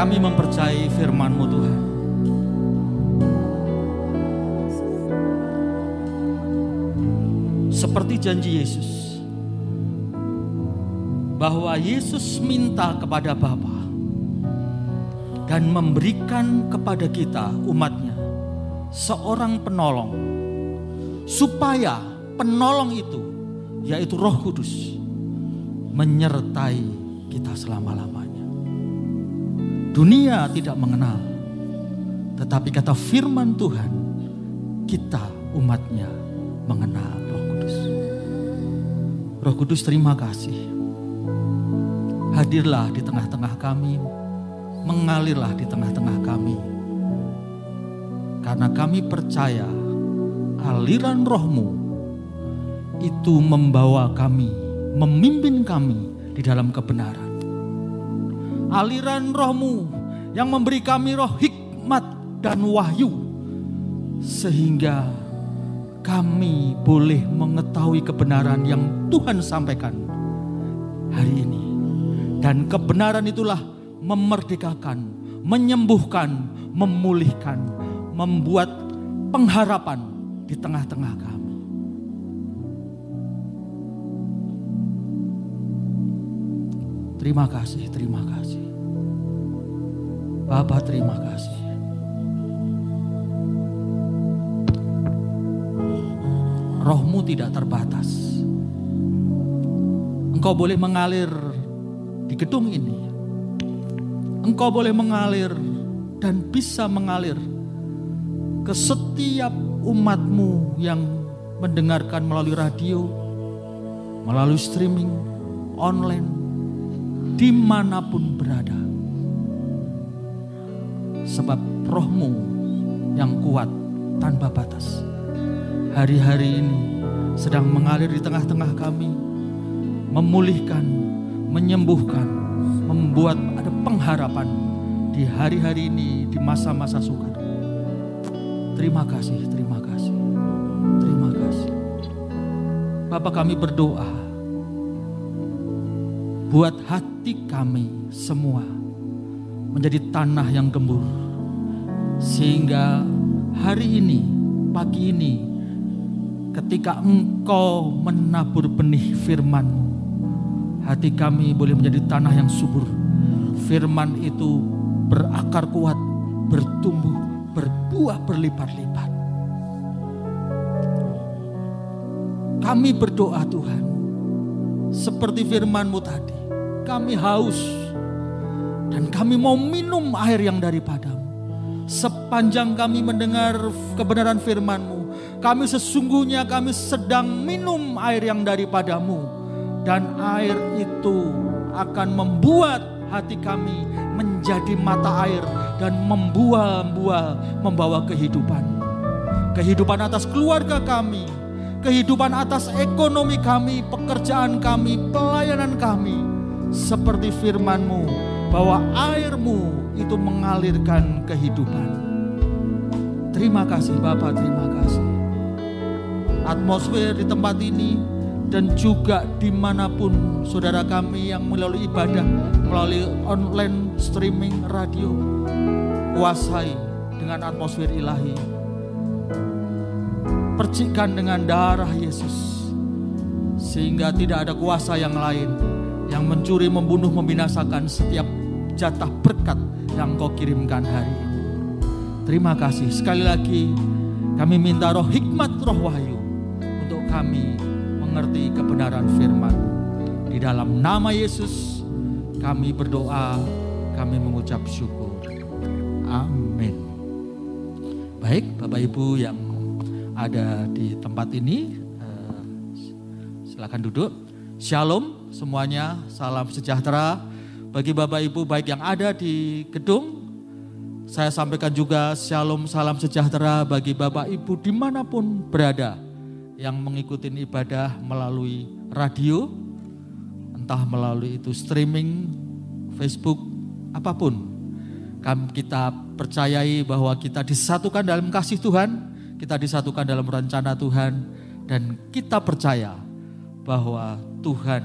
Kami mempercayai firman-Mu Tuhan. Seperti janji Yesus. Bahwa Yesus minta kepada Bapa dan memberikan kepada kita umatnya seorang penolong supaya penolong itu yaitu Roh Kudus menyertai kita selama-lamanya. Dunia tidak mengenal, tetapi kata firman Tuhan, kita umatnya mengenal Roh Kudus. Roh Kudus terima kasih. Hadirlah di tengah-tengah kami, mengalirlah di tengah-tengah kami. Karena kami percaya aliran rohmu itu membawa kami, memimpin kami di dalam kebenaran. Aliran rohmu yang memberi kami roh hikmat dan wahyu. Sehingga kami boleh mengetahui kebenaran yang Tuhan sampaikan hari ini. Dan kebenaran itulah memerdekakan, menyembuhkan, memulihkan, membuat pengharapan di tengah-tengah kami. Terima kasih, terima kasih. Bapak terima kasih. Rohmu tidak terbatas. Engkau boleh mengalir di gedung ini. Engkau boleh mengalir dan bisa mengalir ke setiap umatmu yang mendengarkan melalui radio, melalui streaming, online, di mana pun berada. Sebab rohmu yang kuat tanpa batas. Hari-hari ini sedang mengalir di tengah-tengah kami, memulihkan, menyembuhkan, membuat ada pengharapan di hari-hari ini, di masa-masa sukar. Terima kasih, terima kasih, terima kasih. Bapak kami berdoa, buat hati kami semua menjadi tanah yang gembur. Sehingga hari ini, pagi ini, ketika engkau menabur benih firmanmu, hati kami boleh menjadi tanah yang subur. Firman itu berakar kuat, bertumbuh, berbuah berlipat-lipat. Kami berdoa Tuhan, seperti firmanmu tadi, kami haus dan kami mau minum air yang daripadamu. Sepanjang kami mendengar kebenaran firmanmu, kami sesungguhnya kami sedang minum air yang daripadamu. Dan air itu akan membuat hati kami menjadi mata air dan membuah-buah membawa kehidupan. Kehidupan atas keluarga kami, kehidupan atas ekonomi kami, pekerjaan kami, pelayanan kami. Seperti firmanmu bahwa airmu itu mengalirkan kehidupan. Terima kasih Bapak, terima kasih. Atmosfer di tempat ini dan juga di mana pun saudara kami yang melalui ibadah, melalui online streaming radio, kuasai dengan atmosfer ilahi. Percikan dengan darah Yesus, sehingga tidak ada kuasa yang lain yang mencuri, membunuh, membinasakan setiap jatah berkat yang kau kirimkan hari ini. Terima kasih sekali lagi kami minta roh hikmat, roh wahyu untuk kami mengerti kebenaran firman. Di dalam nama Yesus kami berdoa, kami mengucap syukur. Amin. Baik Bapak Ibu yang ada di tempat ini, eh, silakan duduk. Shalom semuanya, salam sejahtera bagi Bapak Ibu baik yang ada di gedung. Saya sampaikan juga shalom salam sejahtera bagi Bapak Ibu di mana pun berada yang mengikuti ibadah melalui radio, entah melalui itu streaming, Facebook, apa pun. Kami kita percayai bahwa kita disatukan dalam kasih Tuhan, kita disatukan dalam rencana Tuhan, dan kita percaya bahwa Tuhan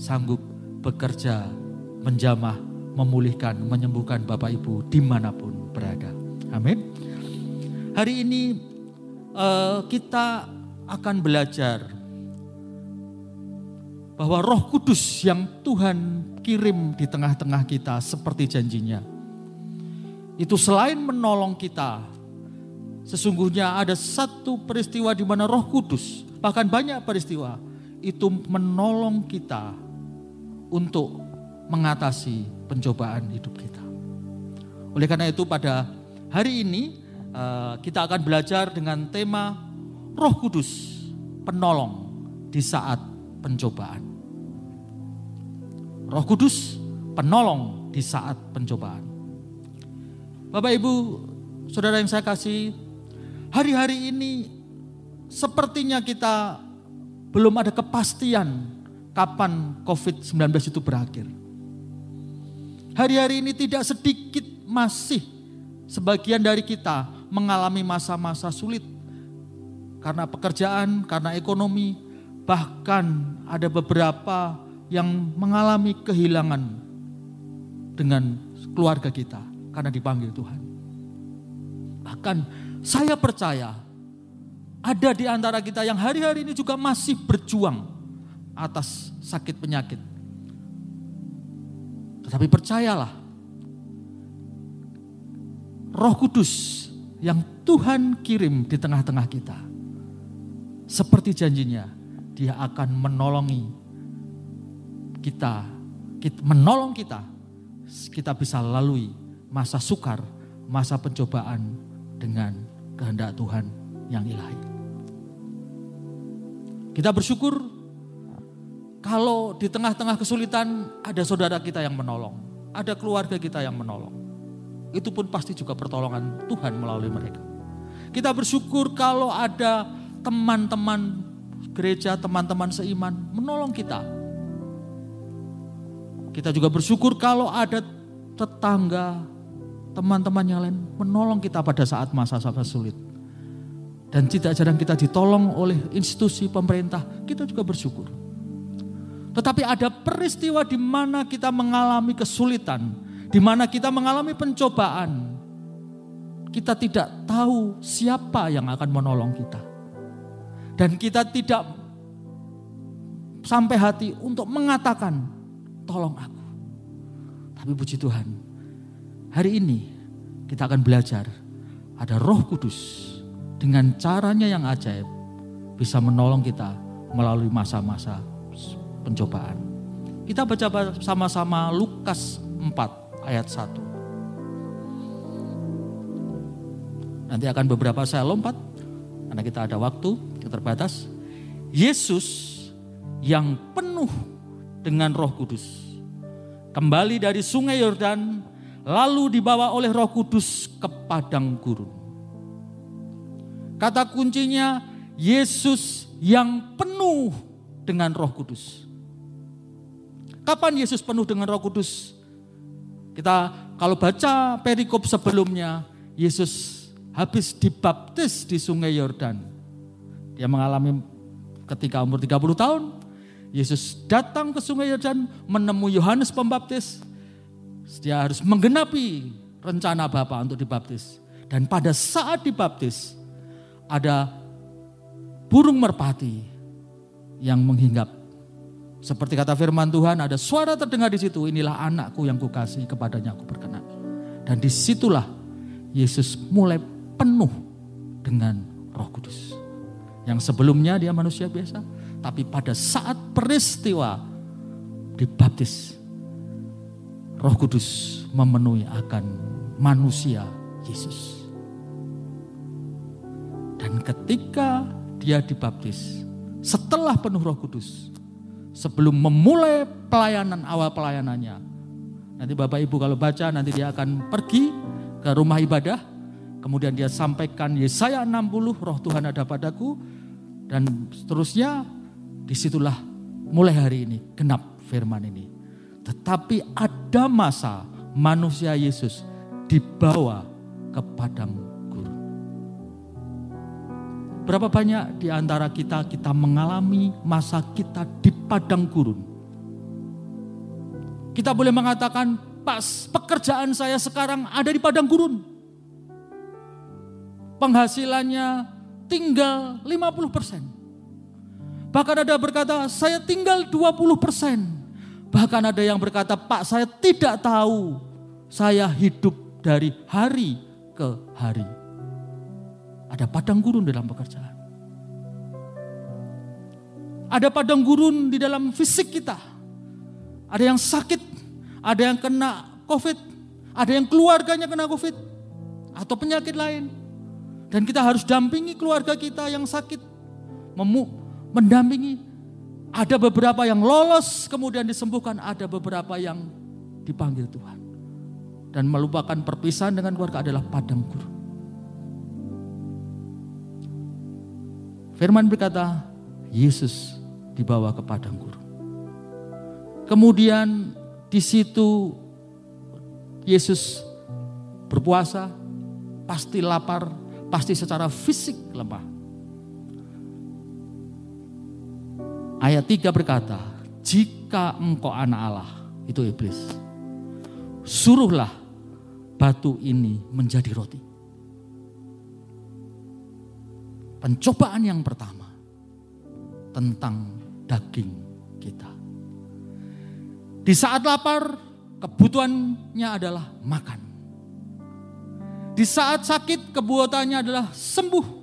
sanggup bekerja menjamah memulihkan, menyembuhkan Bapak Ibu di mana pun berada. Amin. Hari ini uh, kita akan belajar bahwa Roh Kudus yang Tuhan kirim di tengah-tengah kita seperti janjinya. Itu selain menolong kita, sesungguhnya ada satu peristiwa di mana Roh Kudus, bahkan banyak peristiwa, itu menolong kita untuk mengatasi pencobaan hidup kita. Oleh karena itu pada hari ini eh, kita akan belajar dengan tema Roh Kudus penolong di saat pencobaan. Roh Kudus penolong di saat pencobaan. Bapak Ibu, saudara yang saya kasih, hari-hari ini sepertinya kita belum ada kepastian kapan COVID-19 itu berakhir. Hari-hari ini tidak sedikit masih sebagian dari kita mengalami masa-masa sulit karena pekerjaan, karena ekonomi, bahkan ada beberapa yang mengalami kehilangan dengan keluarga kita karena dipanggil Tuhan. Bahkan saya percaya ada di antara kita yang hari-hari ini juga masih berjuang atas sakit penyakit. Tetapi percayalah, Roh Kudus yang Tuhan kirim di tengah-tengah kita, seperti janjinya, Dia akan menolongi kita, kita menolong kita, kita bisa lalui masa sukar, masa pencobaan dengan kehendak Tuhan yang ilahi. Kita bersyukur kalau di tengah-tengah kesulitan ada saudara kita yang menolong, ada keluarga kita yang menolong. Itu pun pasti juga pertolongan Tuhan melalui mereka. Kita bersyukur kalau ada teman-teman gereja, teman-teman seiman menolong kita kita juga bersyukur kalau ada tetangga, teman-teman yang lain menolong kita pada saat masa-masa sulit. Dan tidak jarang kita ditolong oleh institusi pemerintah, kita juga bersyukur. Tetapi ada peristiwa di mana kita mengalami kesulitan, di mana kita mengalami pencobaan. Kita tidak tahu siapa yang akan menolong kita. Dan kita tidak sampai hati untuk mengatakan, tolong aku. Tapi puji Tuhan, hari ini kita akan belajar ada roh kudus dengan caranya yang ajaib bisa menolong kita melalui masa-masa pencobaan. Kita baca sama-sama Lukas 4 ayat 1. Nanti akan beberapa saya lompat karena kita ada waktu yang terbatas. Yesus yang penuh dengan Roh Kudus. Kembali dari Sungai Yordan, lalu dibawa oleh Roh Kudus ke padang gurun. Kata kuncinya Yesus yang penuh dengan Roh Kudus. Kapan Yesus penuh dengan Roh Kudus? Kita kalau baca perikop sebelumnya, Yesus habis dibaptis di Sungai Yordan. Dia mengalami ketika umur 30 tahun, Yesus datang ke sungai Yordan menemui Yohanes Pembaptis. Dia harus menggenapi rencana Bapa untuk dibaptis. Dan pada saat dibaptis ada burung merpati yang menghinggap. Seperti kata firman Tuhan ada suara terdengar di situ, inilah anakku yang kukasih kepadanya aku berkenan. Dan di situlah Yesus mulai penuh dengan roh kudus. Yang sebelumnya dia manusia biasa, tapi pada saat peristiwa dibaptis, Roh Kudus memenuhi akan manusia Yesus. Dan ketika dia dibaptis, setelah penuh Roh Kudus, sebelum memulai pelayanan awal pelayanannya, nanti Bapak Ibu kalau baca nanti dia akan pergi ke rumah ibadah, kemudian dia sampaikan Yesaya 60, Roh Tuhan ada padaku, dan seterusnya Di situlah mulai hari ini genap firman ini. Tetapi ada masa manusia Yesus dibawa ke padang gurun. Berapa banyak di antara kita kita mengalami masa kita di padang gurun. Kita boleh mengatakan pas pekerjaan saya sekarang ada di padang gurun. Penghasilannya tinggal 50 persen. Bahkan ada berkata, saya tinggal 20 persen. Bahkan ada yang berkata, Pak saya tidak tahu saya hidup dari hari ke hari. Ada padang gurun dalam pekerjaan. Ada padang gurun di dalam fisik kita. Ada yang sakit, ada yang kena COVID, ada yang keluarganya kena COVID, atau penyakit lain. Dan kita harus dampingi keluarga kita yang sakit, mendampingi. Ada beberapa yang lolos kemudian disembuhkan, ada beberapa yang dipanggil Tuhan. Dan melupakan perpisahan dengan keluarga adalah padang gurun. Firman berkata, Yesus dibawa ke padang gurun. Kemudian di situ Yesus berpuasa, pasti lapar, pasti secara fisik lemah. Ayat 3 berkata, jika engkau anak Allah, itu iblis, suruhlah batu ini menjadi roti. Pencobaan yang pertama tentang daging kita. Di saat lapar, kebutuhannya adalah makan. Di saat sakit, kebutuhannya adalah sembuh.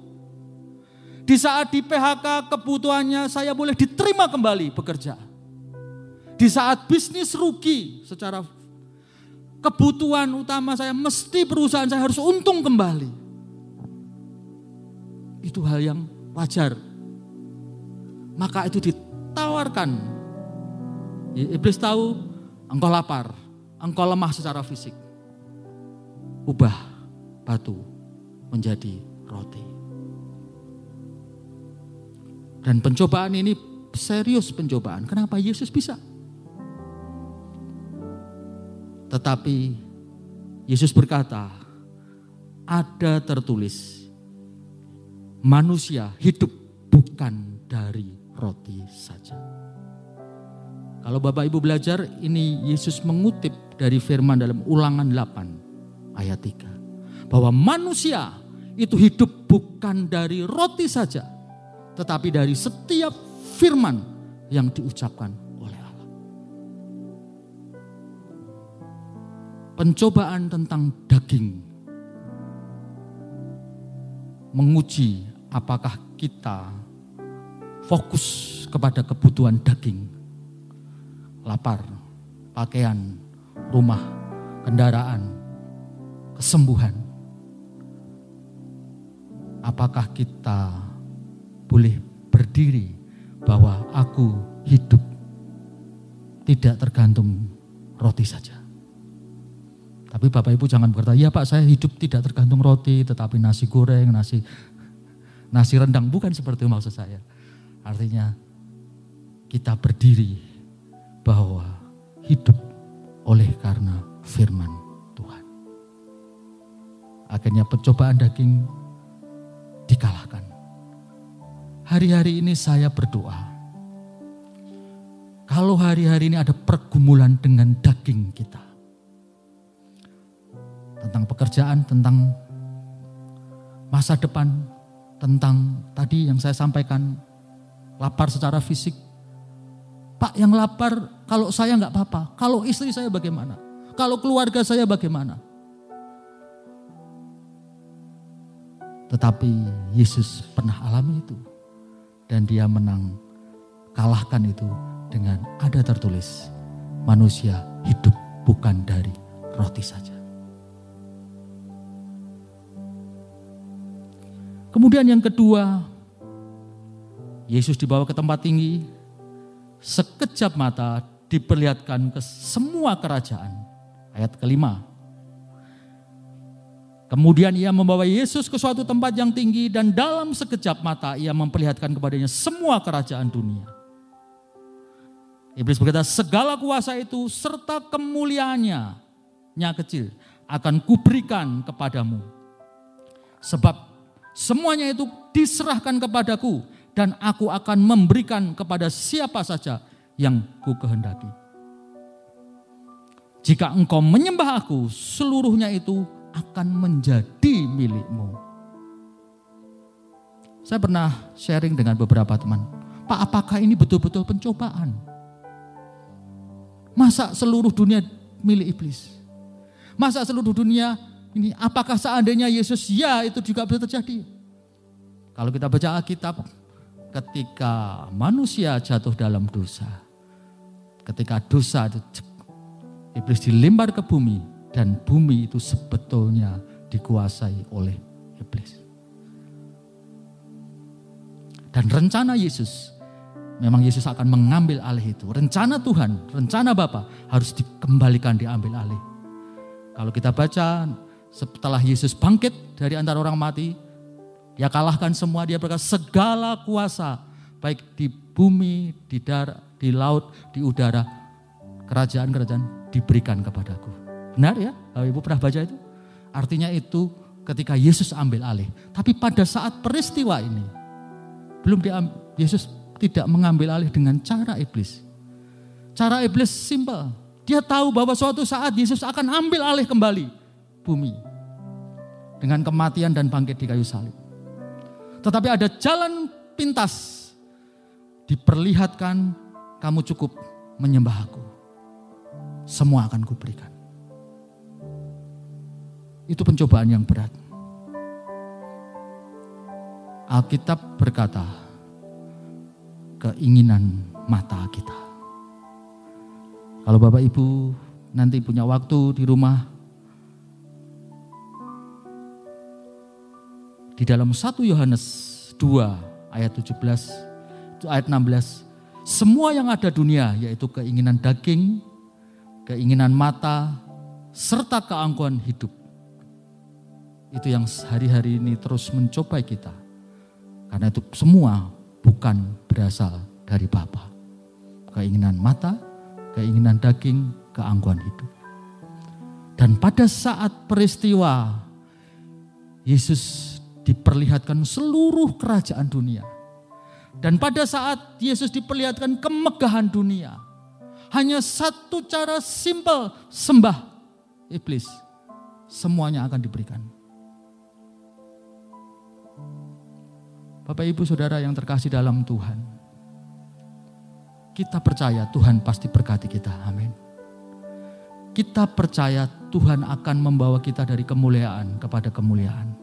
Di saat di PHK kebutuhannya saya boleh diterima kembali bekerja. Di saat bisnis rugi secara kebutuhan utama saya mesti perusahaan saya harus untung kembali. Itu hal yang wajar. Maka itu ditawarkan. Iblis tahu engkau lapar, engkau lemah secara fisik. Ubah batu menjadi roti. Dan pencobaan ini serius pencobaan. Kenapa Yesus bisa? Tetapi Yesus berkata, ada tertulis, manusia hidup bukan dari roti saja. Kalau Bapak Ibu belajar, ini Yesus mengutip dari firman dalam ulangan 8 ayat 3. Bahwa manusia itu hidup bukan dari roti saja, tetapi dari setiap firman yang diucapkan oleh Allah. Pencobaan tentang daging menguji apakah kita fokus kepada kebutuhan daging, lapar, pakaian, rumah, kendaraan, kesembuhan. Apakah kita boleh berdiri bahwa aku hidup tidak tergantung roti saja. Tapi Bapak Ibu jangan berkata, iya Pak saya hidup tidak tergantung roti, tetapi nasi goreng, nasi nasi rendang. Bukan seperti itu maksud saya. Artinya kita berdiri bahwa hidup oleh karena firman Tuhan. Akhirnya pencobaan daging dikalahkan hari-hari ini saya berdoa. Kalau hari-hari ini ada pergumulan dengan daging kita. Tentang pekerjaan, tentang masa depan, tentang tadi yang saya sampaikan, lapar secara fisik. Pak yang lapar, kalau saya nggak apa-apa. Kalau istri saya bagaimana? Kalau keluarga saya bagaimana? Tetapi Yesus pernah alami itu dan dia menang. Kalahkan itu dengan ada tertulis, manusia hidup bukan dari roti saja. Kemudian yang kedua, Yesus dibawa ke tempat tinggi, sekejap mata diperlihatkan ke semua kerajaan. Ayat kelima, Kemudian ia membawa Yesus ke suatu tempat yang tinggi dan dalam sekejap mata ia memperlihatkan kepadanya semua kerajaan dunia. Iblis berkata, segala kuasa itu serta kemuliaannya, nya kecil, akan kuberikan kepadamu. Sebab semuanya itu diserahkan kepadaku dan aku akan memberikan kepada siapa saja yang ku kehendaki. Jika engkau menyembah aku, seluruhnya itu akan menjadi milikmu. Saya pernah sharing dengan beberapa teman. Pak, apakah ini betul-betul pencobaan? Masa seluruh dunia milik iblis? Masa seluruh dunia ini apakah seandainya Yesus ya itu juga bisa terjadi? Kalau kita baca Alkitab, ketika manusia jatuh dalam dosa, ketika dosa itu iblis dilempar ke bumi dan bumi itu sebetulnya dikuasai oleh iblis. Dan rencana Yesus, memang Yesus akan mengambil alih itu. Rencana Tuhan, rencana Bapa harus dikembalikan diambil alih. Kalau kita baca setelah Yesus bangkit dari antara orang mati, dia kalahkan semua, dia berkata segala kuasa baik di bumi, di darat, di laut, di udara, kerajaan-kerajaan diberikan kepadaku. Benar ya? Ibu pernah baca itu? Artinya itu ketika Yesus ambil alih. Tapi pada saat peristiwa ini, belum diambil, Yesus tidak mengambil alih dengan cara iblis. Cara iblis simpel. Dia tahu bahwa suatu saat Yesus akan ambil alih kembali bumi. Dengan kematian dan bangkit di kayu salib. Tetapi ada jalan pintas. Diperlihatkan kamu cukup menyembah aku. Semua akan kuberikan. Itu pencobaan yang berat. Alkitab berkata, keinginan mata kita. Kalau Bapak Ibu nanti punya waktu di rumah, di dalam 1 Yohanes 2 ayat 17, ayat 16, semua yang ada dunia yaitu keinginan daging, keinginan mata, serta keangkuhan hidup. Itu yang hari-hari ini terus mencobai kita karena itu semua bukan berasal dari Bapa. Keinginan mata, keinginan daging, keangkuhan hidup. Dan pada saat peristiwa Yesus diperlihatkan seluruh kerajaan dunia. Dan pada saat Yesus diperlihatkan kemegahan dunia, hanya satu cara simpel sembah iblis. Semuanya akan diberikan. Bapak Ibu Saudara yang terkasih dalam Tuhan. Kita percaya Tuhan pasti berkati kita. Amin. Kita percaya Tuhan akan membawa kita dari kemuliaan kepada kemuliaan.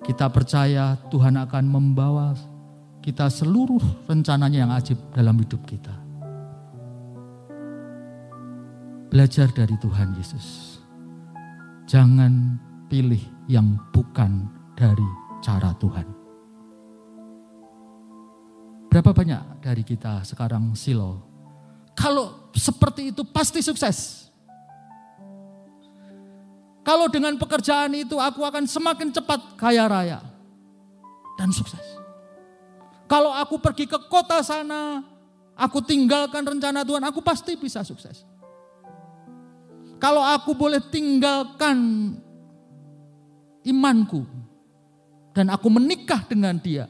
Kita percaya Tuhan akan membawa kita seluruh rencananya yang ajib dalam hidup kita. Belajar dari Tuhan Yesus. Jangan pilih yang bukan dari cara Tuhan. Berapa banyak dari kita sekarang silo? Kalau seperti itu pasti sukses. Kalau dengan pekerjaan itu aku akan semakin cepat kaya raya dan sukses. Kalau aku pergi ke kota sana, aku tinggalkan rencana Tuhan, aku pasti bisa sukses. Kalau aku boleh tinggalkan imanku dan aku menikah dengan dia,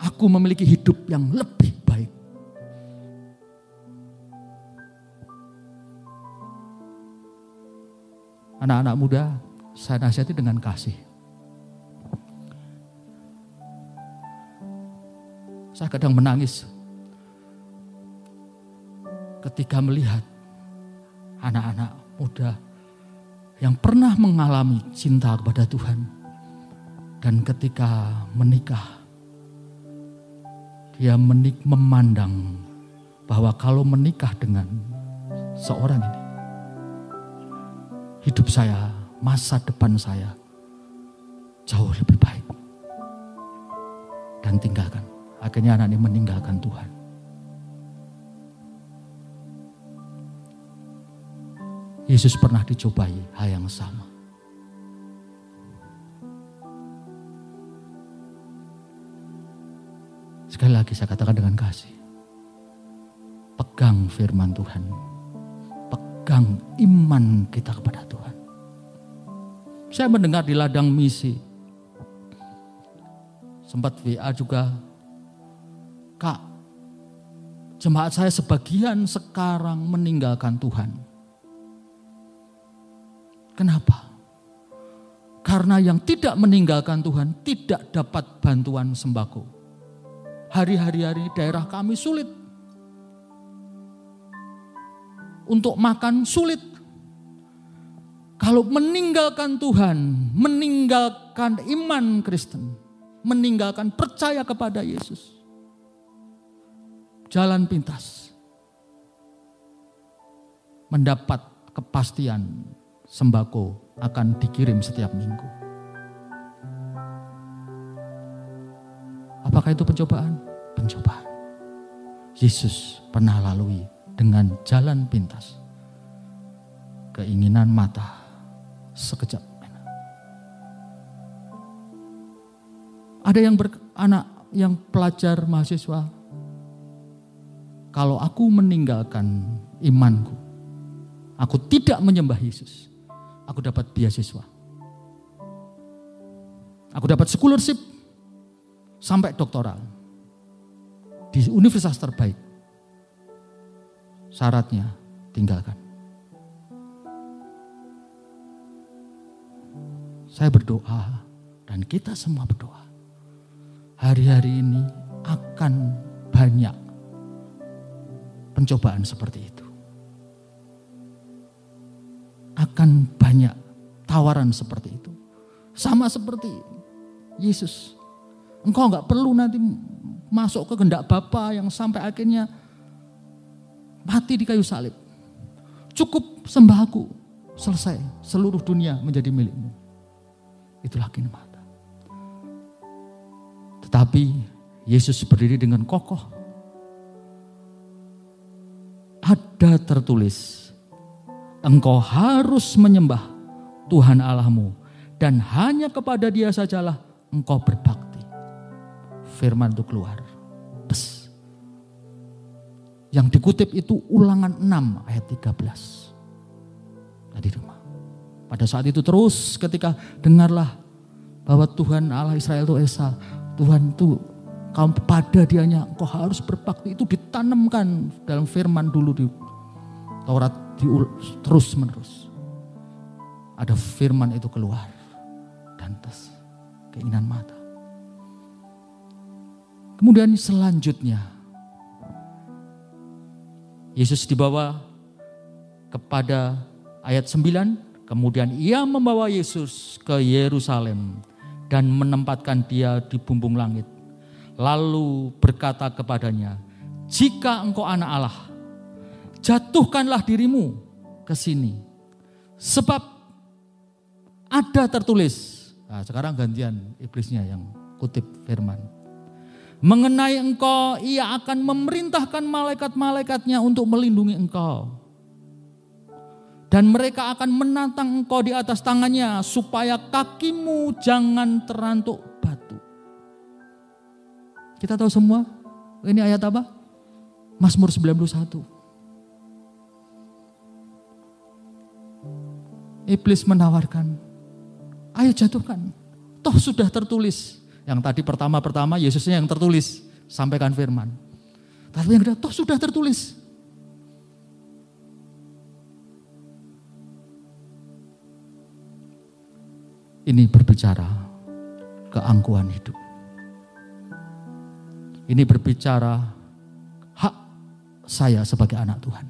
aku memiliki hidup yang lebih Anak-anak muda, saya nasihati dengan kasih. Saya kadang menangis ketika melihat anak-anak muda yang pernah mengalami cinta kepada Tuhan dan ketika menikah dia menik memandang bahwa kalau menikah dengan seorang ini, hidup saya, masa depan saya jauh lebih baik. Dan tinggalkan. Akhirnya anak ini meninggalkan Tuhan. Yesus pernah dicobai hal yang sama. Sekali lagi saya katakan dengan kasih. Pegang firman Tuhan. Pegang iman kita kepada Tuhan. Saya mendengar di ladang misi. Sempat WA juga. Kak, Jemaat saya sebagian sekarang meninggalkan Tuhan. Kenapa? Karena yang tidak meninggalkan Tuhan tidak dapat bantuan sembako. Hari-hari daerah kami sulit. Untuk makan sulit. Kalau meninggalkan Tuhan, meninggalkan iman Kristen, meninggalkan percaya kepada Yesus, jalan pintas. Mendapat kepastian sembako akan dikirim setiap minggu. Apakah itu pencobaan? Pencobaan. Yesus pernah lalui dengan jalan pintas. Keinginan mata sekejap. Ada yang beranak yang pelajar mahasiswa kalau aku meninggalkan imanku, aku tidak menyembah Yesus, aku dapat beasiswa. Aku dapat scholarship sampai doktoral di universitas terbaik. Syaratnya tinggalkan. Saya berdoa dan kita semua berdoa. Hari-hari ini akan banyak pencobaan seperti itu. Akan banyak tawaran seperti itu. Sama seperti Yesus. Engkau nggak perlu nanti masuk ke gendak Bapa yang sampai akhirnya mati di kayu salib. Cukup sembahku selesai. Seluruh dunia menjadi milikmu. Itulah mata. Tetapi Yesus berdiri dengan kokoh ada tertulis, engkau harus menyembah Tuhan Allahmu dan hanya kepada dia sajalah engkau berbakti. Firman itu keluar. Bes. Yang dikutip itu ulangan 6 ayat 13. Tadi rumah. Pada saat itu terus ketika dengarlah bahwa Tuhan Allah Israel itu Esa. Tuhan itu kaum pada dianya engkau harus berbakti itu ditanamkan dalam firman dulu di Taurat di, terus menerus ada firman itu keluar dan tes keinginan mata kemudian selanjutnya Yesus dibawa kepada ayat 9 kemudian ia membawa Yesus ke Yerusalem dan menempatkan dia di bumbung langit lalu berkata kepadanya, "Jika engkau anak Allah, jatuhkanlah dirimu ke sini, sebab ada tertulis." Nah, sekarang gantian iblisnya yang kutip firman. Mengenai engkau, ia akan memerintahkan malaikat-malaikatnya untuk melindungi engkau. Dan mereka akan menantang engkau di atas tangannya supaya kakimu jangan terantuk kita tahu semua ini ayat apa? Mazmur 91. Iblis menawarkan, ayo jatuhkan. Toh sudah tertulis. Yang tadi pertama-pertama Yesusnya yang tertulis, sampaikan firman. Tapi yang kedua, toh sudah tertulis. Ini berbicara keangkuhan hidup. Ini berbicara hak saya sebagai anak Tuhan.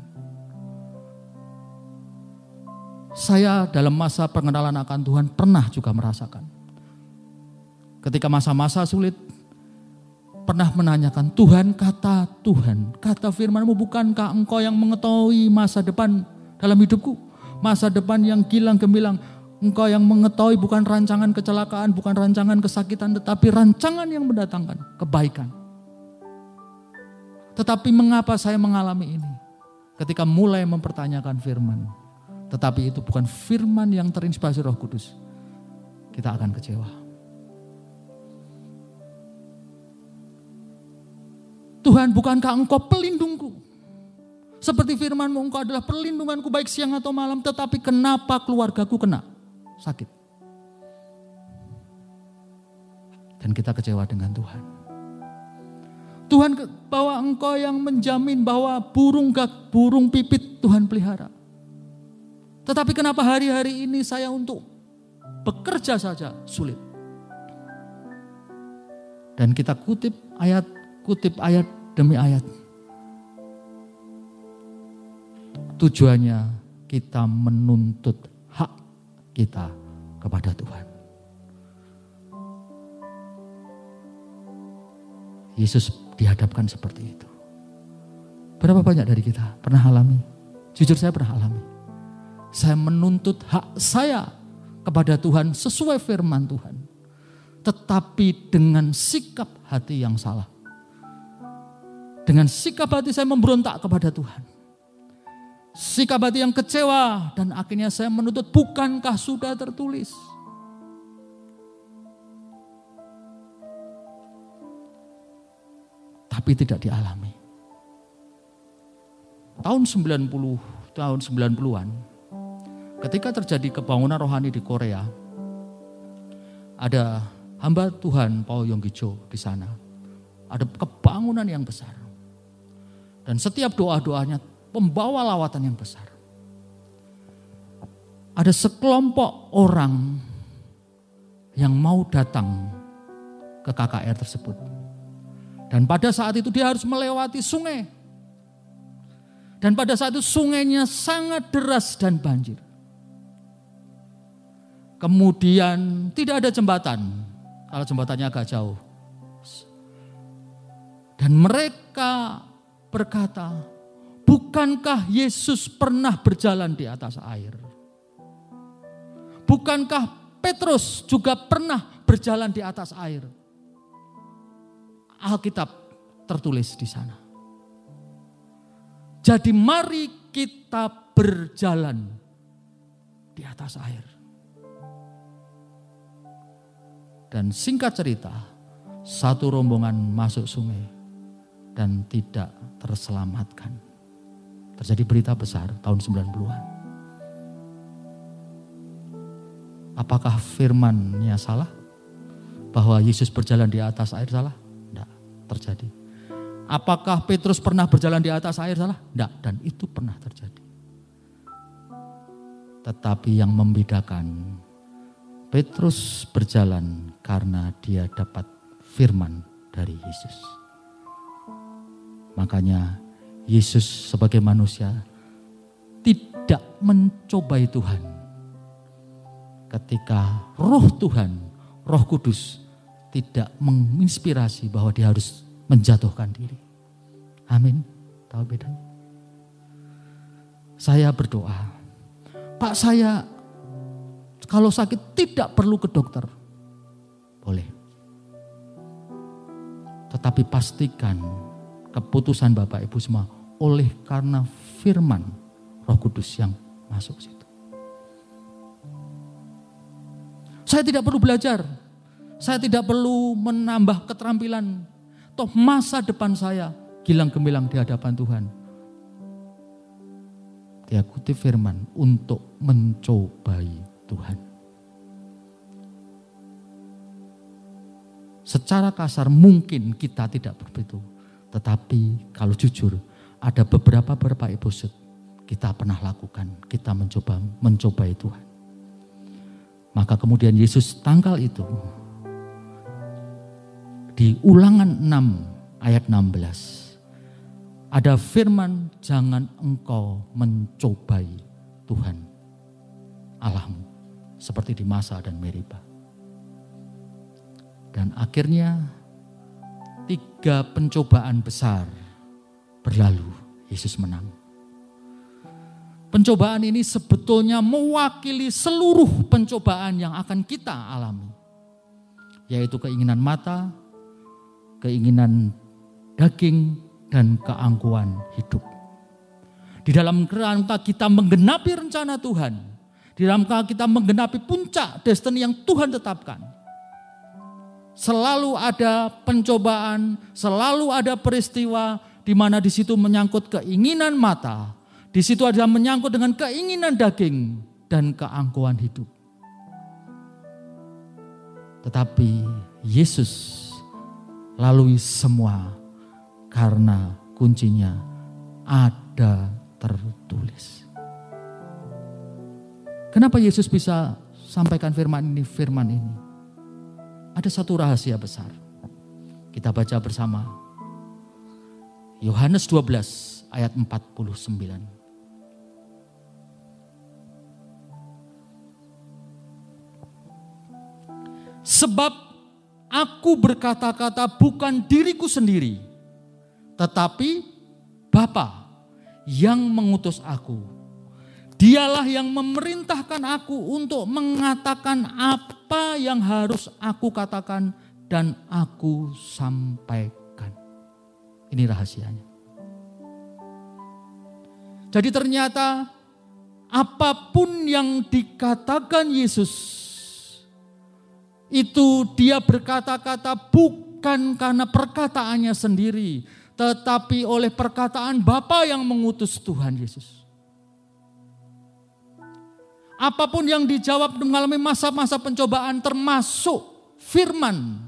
Saya dalam masa pengenalan akan Tuhan pernah juga merasakan. Ketika masa-masa sulit, pernah menanyakan, Tuhan kata Tuhan, kata firmanmu bukankah engkau yang mengetahui masa depan dalam hidupku? Masa depan yang gilang gemilang, engkau yang mengetahui bukan rancangan kecelakaan, bukan rancangan kesakitan, tetapi rancangan yang mendatangkan kebaikan. Tetapi mengapa saya mengalami ini? Ketika mulai mempertanyakan firman. Tetapi itu bukan firman yang terinspirasi roh kudus. Kita akan kecewa. Tuhan bukankah engkau pelindungku? Seperti firmanmu engkau adalah perlindunganku baik siang atau malam. Tetapi kenapa keluargaku kena sakit? Dan kita kecewa dengan Tuhan. Tuhan bahwa engkau yang menjamin bahwa burung gak burung pipit Tuhan pelihara. Tetapi kenapa hari-hari ini saya untuk bekerja saja sulit. Dan kita kutip ayat, kutip ayat demi ayat. Tujuannya kita menuntut hak kita kepada Tuhan. Yesus dihadapkan seperti itu. Berapa banyak dari kita pernah alami? Jujur saya pernah alami. Saya menuntut hak saya kepada Tuhan sesuai firman Tuhan. Tetapi dengan sikap hati yang salah. Dengan sikap hati saya memberontak kepada Tuhan. Sikap hati yang kecewa dan akhirnya saya menuntut bukankah sudah tertulis. tapi tidak dialami. Tahun 90, tahun 90-an, ketika terjadi kebangunan rohani di Korea, ada hamba Tuhan Paul Yonggijo di sana. Ada kebangunan yang besar. Dan setiap doa-doanya membawa lawatan yang besar. Ada sekelompok orang yang mau datang ke KKR tersebut dan pada saat itu dia harus melewati sungai. Dan pada saat itu sungainya sangat deras dan banjir. Kemudian tidak ada jembatan. Kalau jembatannya agak jauh. Dan mereka berkata, bukankah Yesus pernah berjalan di atas air? Bukankah Petrus juga pernah berjalan di atas air? Alkitab tertulis di sana. Jadi mari kita berjalan di atas air. Dan singkat cerita, satu rombongan masuk sungai dan tidak terselamatkan. Terjadi berita besar tahun 90-an. Apakah firmannya salah? Bahwa Yesus berjalan di atas air salah? terjadi. Apakah Petrus pernah berjalan di atas air salah? Tidak, dan itu pernah terjadi. Tetapi yang membedakan Petrus berjalan karena dia dapat firman dari Yesus. Makanya Yesus sebagai manusia tidak mencobai Tuhan. Ketika roh Tuhan, roh kudus tidak menginspirasi bahwa dia harus menjatuhkan diri. Amin. Tahu bedanya? Saya berdoa, Pak saya kalau sakit tidak perlu ke dokter. Boleh. Tetapi pastikan keputusan Bapak Ibu semua oleh karena firman Roh Kudus yang masuk situ. Saya tidak perlu belajar, saya tidak perlu menambah keterampilan. Toh masa depan saya gilang gemilang di hadapan Tuhan. Dia kutip firman untuk mencobai Tuhan. Secara kasar mungkin kita tidak begitu. Tetapi kalau jujur ada beberapa beberapa episode kita pernah lakukan. Kita mencoba mencobai Tuhan. Maka kemudian Yesus tanggal itu di ulangan 6 ayat 16. Ada firman jangan engkau mencobai Tuhan Allahmu. Seperti di masa dan Meriba. Dan akhirnya tiga pencobaan besar berlalu. Yesus menang. Pencobaan ini sebetulnya mewakili seluruh pencobaan yang akan kita alami. Yaitu keinginan mata, keinginan daging dan keangkuhan hidup. Di dalam kerangka kita menggenapi rencana Tuhan, di dalam kerangka kita menggenapi puncak destiny yang Tuhan tetapkan. Selalu ada pencobaan, selalu ada peristiwa di mana di situ menyangkut keinginan mata, di situ ada menyangkut dengan keinginan daging dan keangkuhan hidup. Tetapi Yesus lalui semua Karena kuncinya ada tertulis. Kenapa Yesus bisa sampaikan firman ini, firman ini? Ada satu rahasia besar. Kita baca bersama. Yohanes 12 ayat 49. Sebab aku berkata-kata bukan diriku sendiri, tetapi Bapa yang mengutus aku. Dialah yang memerintahkan aku untuk mengatakan apa yang harus aku katakan dan aku sampaikan. Ini rahasianya. Jadi ternyata apa pun yang dikatakan Yesus itu dia berkata-kata bukan karena perkataannya sendiri, tetapi oleh perkataan Bapa yang mengutus Tuhan Yesus. Apa pun yang dijawab mengalami masa-masa pencobaan termasuk firman.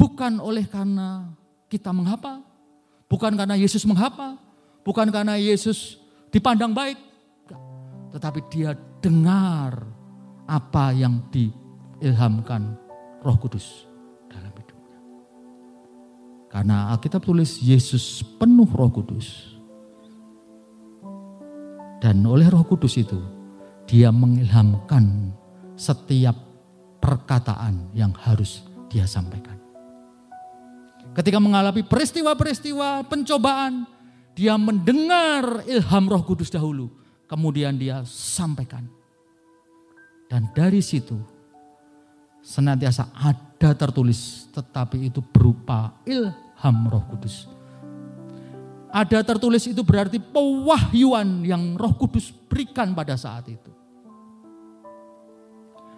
Bukan oleh karena kita menghapa, bukan karena Yesus menghapa, bukan karena Yesus dipandang baik, tetapi dia dengar apa yang diilhamkan Roh Kudus dalam hidupnya. Karena Alkitab tulis Yesus penuh Roh Kudus. Dan oleh Roh Kudus itu dia mengilhamkan setiap perkataan yang harus dia sampaikan. Ketika mengalami peristiwa-peristiwa pencobaan, dia mendengar ilham Roh Kudus dahulu, kemudian dia sampaikan. Dan dari situ senantiasa ada tertulis tetapi itu berupa ilham roh kudus. Ada tertulis itu berarti pewahyuan yang roh kudus berikan pada saat itu.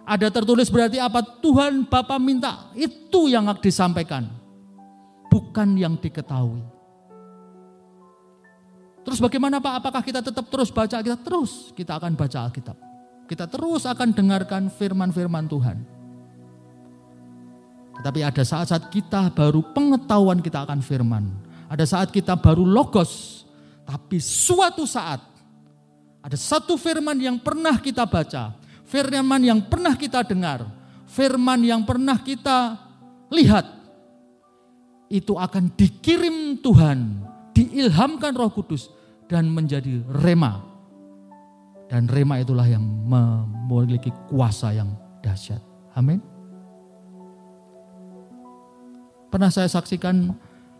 Ada tertulis berarti apa Tuhan Bapa minta itu yang disampaikan. Bukan yang diketahui. Terus bagaimana Pak? Apakah kita tetap terus baca Kita Terus kita akan baca Alkitab. Kita terus akan dengarkan firman-firman Tuhan. Tetapi ada saat-saat kita baru pengetahuan kita akan firman. Ada saat kita baru logos. Tapi suatu saat ada satu firman yang pernah kita baca. Firman yang pernah kita dengar. Firman yang pernah kita lihat. Itu akan dikirim Tuhan. Diilhamkan roh kudus. Dan menjadi rema dan rema itulah yang memiliki kuasa yang dahsyat. Amin. Pernah saya saksikan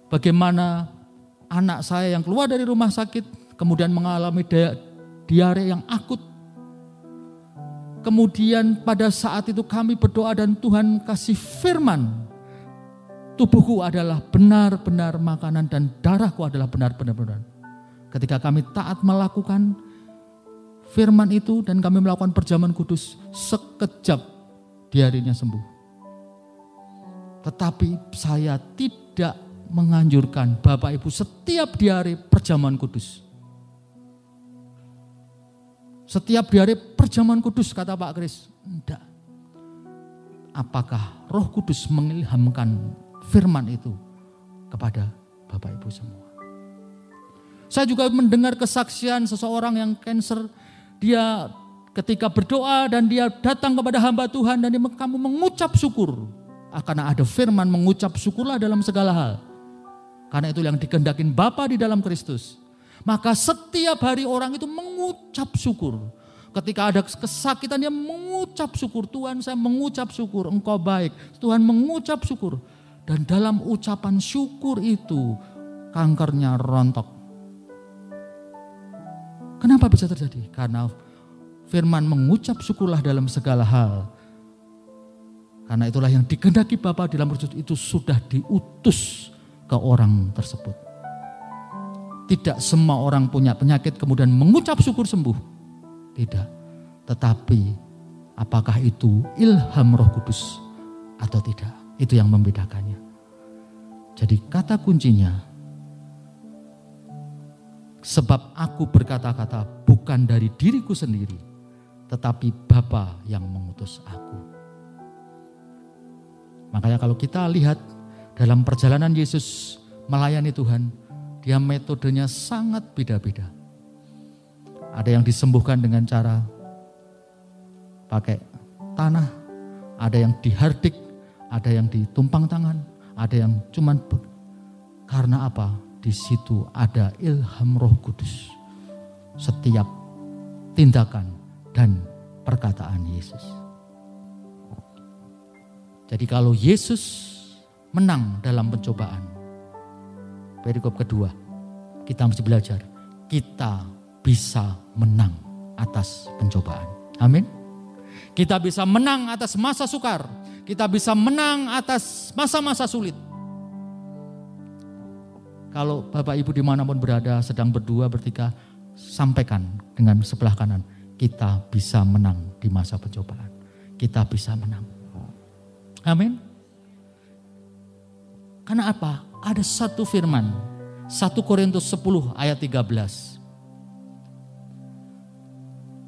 bagaimana anak saya yang keluar dari rumah sakit kemudian mengalami diare yang akut. Kemudian pada saat itu kami berdoa dan Tuhan kasih firman. Tubuhku adalah benar-benar makanan dan darahku adalah benar-benar. Ketika kami taat melakukan firman itu dan kami melakukan perjamuan kudus sekejap diarinya sembuh. Tetapi saya tidak menganjurkan Bapak Ibu setiap diare perjamuan kudus. Setiap diare perjamuan kudus kata Pak Kris. Tidak. Apakah roh kudus mengilhamkan firman itu kepada Bapak Ibu semua. Saya juga mendengar kesaksian seseorang yang cancer dia ketika berdoa dan dia datang kepada hamba Tuhan dan dia, kamu mengucap syukur. Karena ada firman mengucap syukurlah dalam segala hal. Karena itu yang dikehendakin Bapa di dalam Kristus. Maka setiap hari orang itu mengucap syukur. Ketika ada kesakitan dia mengucap syukur. Tuhan saya mengucap syukur, engkau baik. Tuhan mengucap syukur. Dan dalam ucapan syukur itu kankernya rontok. Kenapa bisa terjadi? Karena firman mengucap syukurlah dalam segala hal. Karena itulah yang dikehendaki Bapa dalam wujud itu sudah diutus ke orang tersebut. Tidak semua orang punya penyakit kemudian mengucap syukur sembuh. Tidak. Tetapi apakah itu ilham roh kudus atau tidak. Itu yang membedakannya. Jadi kata kuncinya Sebab aku berkata-kata bukan dari diriku sendiri, tetapi Bapa yang mengutus aku. Makanya kalau kita lihat dalam perjalanan Yesus melayani Tuhan, dia metodenya sangat beda-beda. Ada yang disembuhkan dengan cara pakai tanah, ada yang dihardik, ada yang ditumpang tangan, ada yang cuman karena apa? Di situ ada ilham Roh Kudus. Setiap tindakan dan perkataan Yesus. Jadi kalau Yesus menang dalam pencobaan, perikop kedua, kita mesti belajar. Kita bisa menang atas pencobaan. Amin. Kita bisa menang atas masa sukar. Kita bisa menang atas masa-masa sulit. Kalau Bapak Ibu di mana pun berada sedang berdua bertiga, sampaikan dengan sebelah kanan. Kita bisa menang di masa pencobaan. Kita bisa menang. Amin. Karena apa? Ada satu firman. 1 Korintus 10 ayat 13.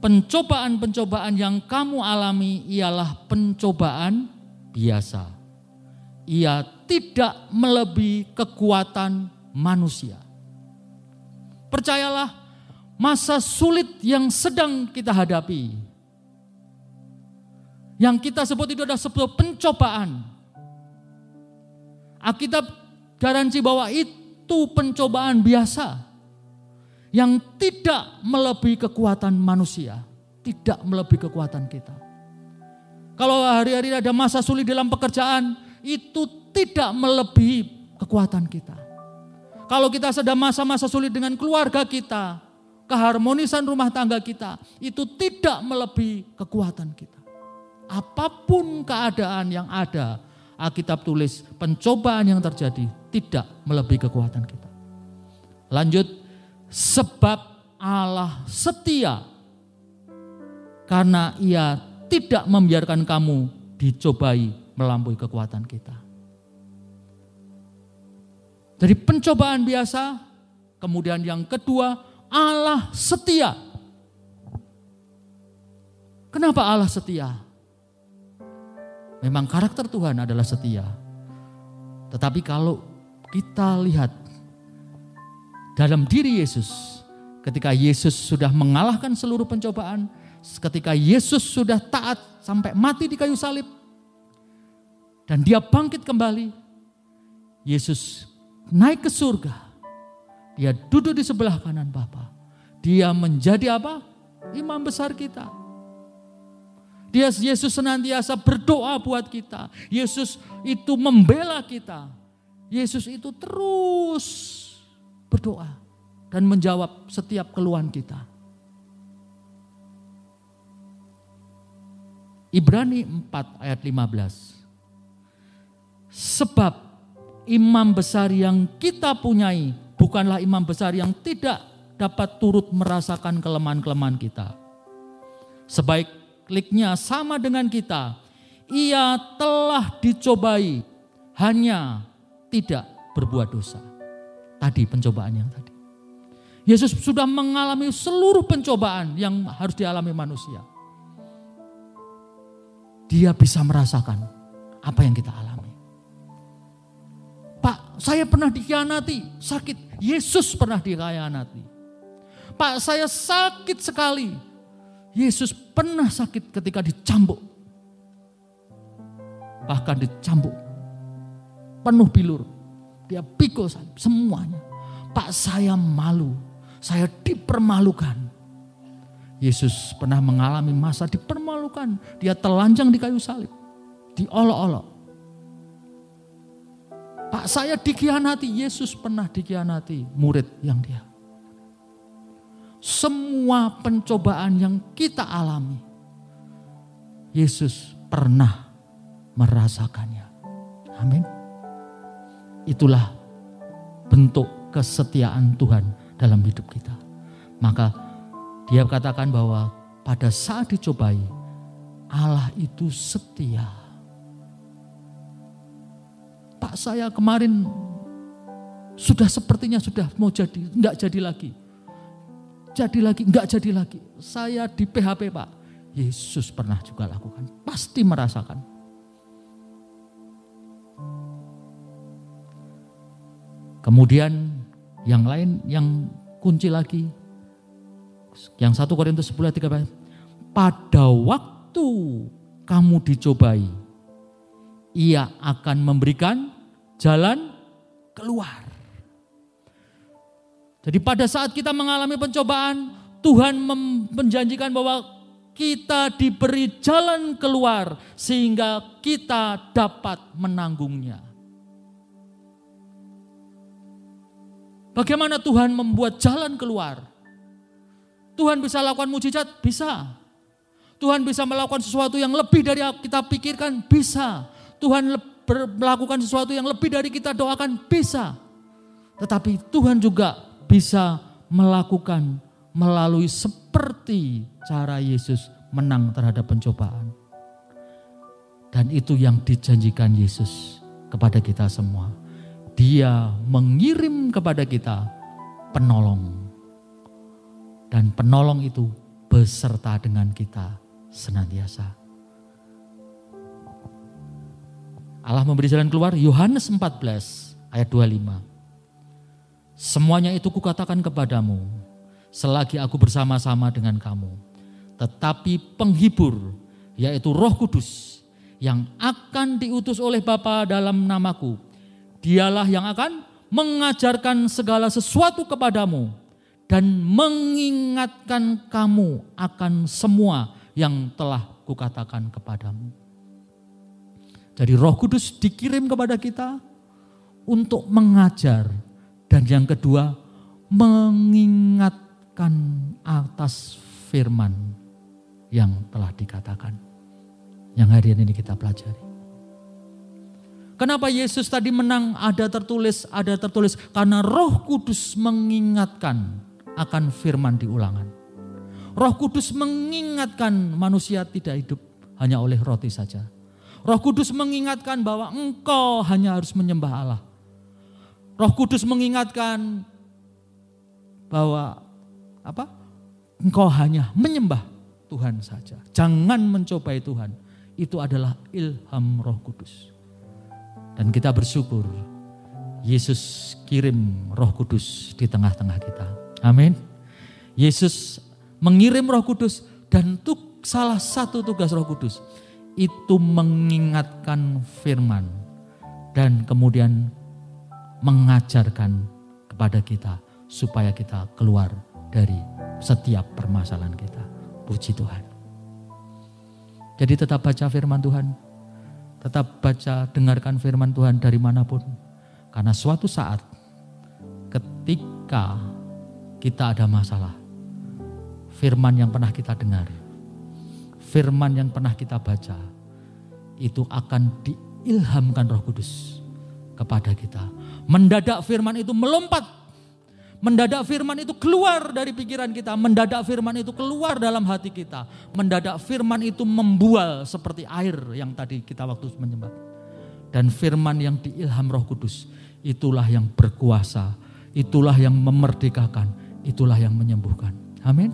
Pencobaan-pencobaan yang kamu alami ialah pencobaan biasa. Ia tidak melebihi kekuatan manusia. Percayalah, masa sulit yang sedang kita hadapi, yang kita sebut itu adalah sebuah pencobaan, Alkitab garansi bahwa itu pencobaan biasa yang tidak melebihi kekuatan manusia, tidak melebihi kekuatan kita. Kalau hari-hari ada masa sulit dalam pekerjaan, itu tidak melebihi kekuatan kita. Kalau kita sedang masa-masa sulit dengan keluarga kita, keharmonisan rumah tangga kita, itu tidak melebihi kekuatan kita. Apa pun keadaan yang ada, Alkitab tulis pencobaan yang terjadi tidak melebihi kekuatan kita. Lanjut, sebab Allah setia karena ia tidak membiarkan kamu dicobai melampaui kekuatan kita. Jadi pencobaan biasa, kemudian yang kedua Allah setia. Kenapa Allah setia? Memang karakter Tuhan adalah setia. Tetapi kalau kita lihat dalam diri Yesus, ketika Yesus sudah mengalahkan seluruh pencobaan, ketika Yesus sudah taat sampai mati di kayu salib, dan dia bangkit kembali, Yesus naik ke surga. Dia duduk di sebelah kanan Bapa. Dia menjadi apa? Imam besar kita. Dia Yesus senantiasa berdoa buat kita. Yesus itu membela kita. Yesus itu terus berdoa dan menjawab setiap keluhan kita. Ibrani 4 ayat 15. Sebab imam besar yang kita punyai bukanlah imam besar yang tidak dapat turut merasakan kelemahan-kelemahan kita. Sebaik kliknya sama dengan kita. Ia telah dicobai, hanya tidak berbuat dosa. Tadi pencobaan yang tadi. Yesus sudah mengalami seluruh pencobaan yang harus dialami manusia. Dia bisa merasakan apa yang kita alami. Pak, saya pernah dikhianati, sakit. Yesus pernah dikhianati. Pak, saya sakit sekali. Yesus pernah sakit ketika dicambuk. Bahkan dicambuk. Penuh bilur. Dia pikul semuanya. Pak saya malu. Saya dipermalukan. Yesus pernah mengalami masa dipermalukan. Dia telanjang di kayu salib. Diolok-olok. Pak saya dikhianati. Yesus pernah dikhianati murid yang dia semua pencobaan yang kita alami, Yesus pernah merasakannya. Amin. Itulah bentuk kesetiaan Tuhan dalam hidup kita. Maka dia katakan bahwa pada saat dicobai, Allah itu setia. Pak saya kemarin sudah sepertinya sudah mau jadi, enggak jadi lagi jadi lagi, enggak jadi lagi. Saya di PHP Pak. Yesus pernah juga lakukan. Pasti merasakan. Kemudian yang lain yang kunci lagi. Yang 1 Korintus 10 13. Pada waktu kamu dicobai, ia akan memberikan jalan keluar. Jadi pada saat kita mengalami pencobaan, Tuhan menjanjikan bahwa kita diberi jalan keluar sehingga kita dapat menanggungnya. Bagaimana Tuhan membuat jalan keluar? Tuhan bisa lakukan mujizat? Bisa. Tuhan bisa melakukan sesuatu yang lebih dari kita pikirkan? Bisa. Tuhan melakukan sesuatu yang lebih dari kita doakan? Bisa. Tetapi Tuhan juga bisa melakukan melalui seperti cara Yesus menang terhadap pencobaan. Dan itu yang dijanjikan Yesus kepada kita semua. Dia mengirim kepada kita penolong. Dan penolong itu beserta dengan kita senantiasa. Allah memberi jalan keluar Yohanes 14 ayat 25. Semuanya itu kukatakan kepadamu selagi aku bersama-sama dengan kamu. Tetapi penghibur yaitu roh kudus yang akan diutus oleh Bapa dalam namaku. Dialah yang akan mengajarkan segala sesuatu kepadamu dan mengingatkan kamu akan semua yang telah kukatakan kepadamu. Jadi roh kudus dikirim kepada kita untuk mengajar, dan yang kedua, mengingatkan atas firman yang telah dikatakan. Yang hari ini kita pelajari. Kenapa Yesus tadi menang ada tertulis, ada tertulis. Karena roh kudus mengingatkan akan firman di ulangan. Roh kudus mengingatkan manusia tidak hidup hanya oleh roti saja. Roh kudus mengingatkan bahwa engkau hanya harus menyembah Allah. Roh Kudus mengingatkan bahwa apa? Engkau hanya menyembah Tuhan saja. Jangan mencobai Tuhan. Itu adalah ilham Roh Kudus. Dan kita bersyukur Yesus kirim Roh Kudus di tengah-tengah kita. Amin. Yesus mengirim Roh Kudus dan untuk salah satu tugas Roh Kudus itu mengingatkan firman dan kemudian mengajarkan kepada kita supaya kita keluar dari setiap permasalahan kita. Puji Tuhan. Jadi tetap baca firman Tuhan. Tetap baca, dengarkan firman Tuhan dari mana pun. Karena suatu saat ketika kita ada masalah, firman yang pernah kita dengar, firman yang pernah kita baca, itu akan diilhamkan roh kudus kepada kita Mendadak firman itu melompat. Mendadak firman itu keluar dari pikiran kita. Mendadak firman itu keluar dalam hati kita. Mendadak firman itu membual seperti air yang tadi kita waktu menyembah. Dan firman yang diilham roh kudus. Itulah yang berkuasa. Itulah yang memerdekakan. Itulah yang menyembuhkan. Amin.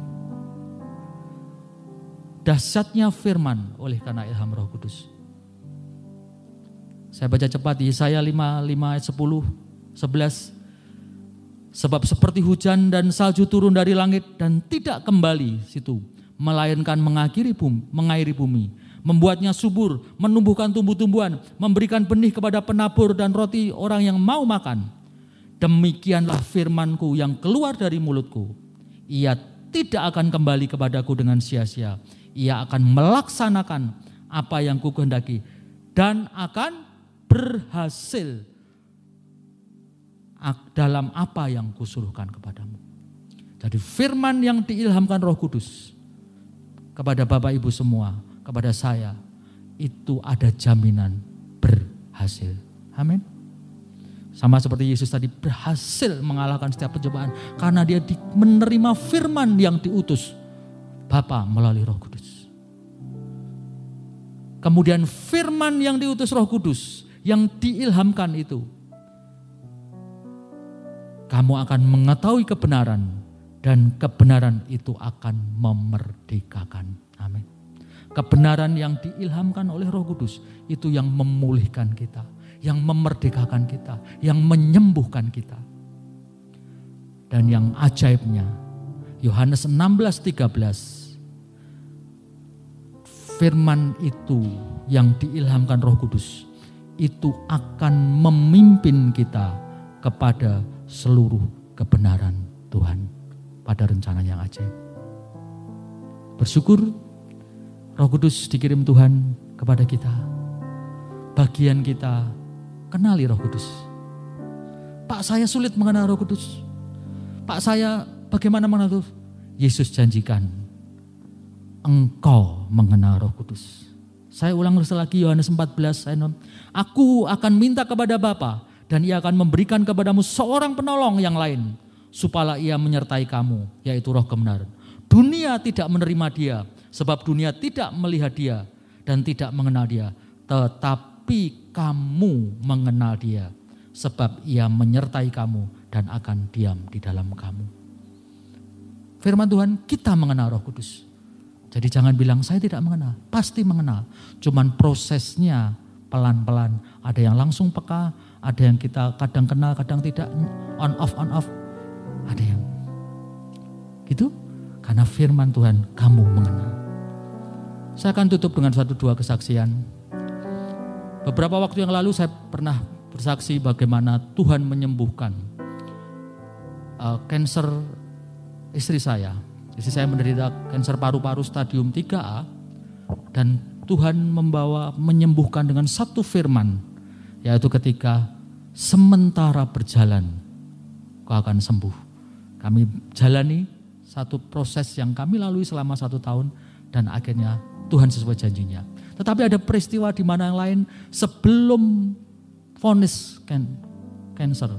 Dasarnya firman oleh karena ilham roh kudus. Saya baca cepat Yesaya 5, 5 ayat 10. 11. Sebab seperti hujan dan salju turun dari langit dan tidak kembali situ, melainkan mengakhiri bumi, mengairi bumi, membuatnya subur, menumbuhkan tumbuh-tumbuhan, memberikan benih kepada penabur dan roti orang yang mau makan. Demikianlah firmanku yang keluar dari mulutku. Ia tidak akan kembali kepadaku dengan sia-sia. Ia akan melaksanakan apa yang ku kehendaki dan akan berhasil dalam apa yang kusuruhkan kepadamu. Jadi firman yang diilhamkan roh kudus kepada Bapak Ibu semua, kepada saya, itu ada jaminan berhasil. Amin. Sama seperti Yesus tadi berhasil mengalahkan setiap pencobaan karena dia menerima firman yang diutus Bapa melalui Roh Kudus. Kemudian firman yang diutus Roh Kudus yang diilhamkan itu kamu akan mengetahui kebenaran dan kebenaran itu akan memerdekakan. Amin. Kebenaran yang diilhamkan oleh Roh Kudus itu yang memulihkan kita, yang memerdekakan kita, yang menyembuhkan kita. Dan yang ajaibnya, Yohanes 16:13 firman itu yang diilhamkan Roh Kudus itu akan memimpin kita kepada seluruh kebenaran Tuhan pada rencana yang ajaib. Bersyukur Roh Kudus dikirim Tuhan kepada kita. Bagian kita kenali Roh Kudus. Pak saya sulit mengenal Roh Kudus. Pak saya bagaimana mengenal Roh Yesus janjikan engkau mengenal Roh Kudus. Saya ulang lagi Yohanes 14 saya non, Aku akan minta kepada Bapa dan ia akan memberikan kepadamu seorang penolong yang lain supaya ia menyertai kamu yaitu Roh kebenaran. Dunia tidak menerima dia sebab dunia tidak melihat dia dan tidak mengenal dia, tetapi kamu mengenal dia sebab ia menyertai kamu dan akan diam di dalam kamu. Firman Tuhan, kita mengenal Roh Kudus. Jadi jangan bilang saya tidak mengenal, pasti mengenal. Cuman prosesnya pelan-pelan. Ada yang langsung peka, ada yang kita kadang kenal, kadang tidak, on off on off. Ada yang gitu. Karena firman Tuhan kamu mengenal. Saya akan tutup dengan satu dua kesaksian. Beberapa waktu yang lalu saya pernah bersaksi bagaimana Tuhan menyembuhkan kanker uh, istri saya. Istri saya menderita kanker paru-paru stadium 3A dan Tuhan membawa menyembuhkan dengan satu firman yaitu ketika sementara berjalan kau akan sembuh. Kami jalani satu proses yang kami lalui selama satu tahun dan akhirnya Tuhan sesuai janjinya. Tetapi ada peristiwa di mana yang lain sebelum vonis cancer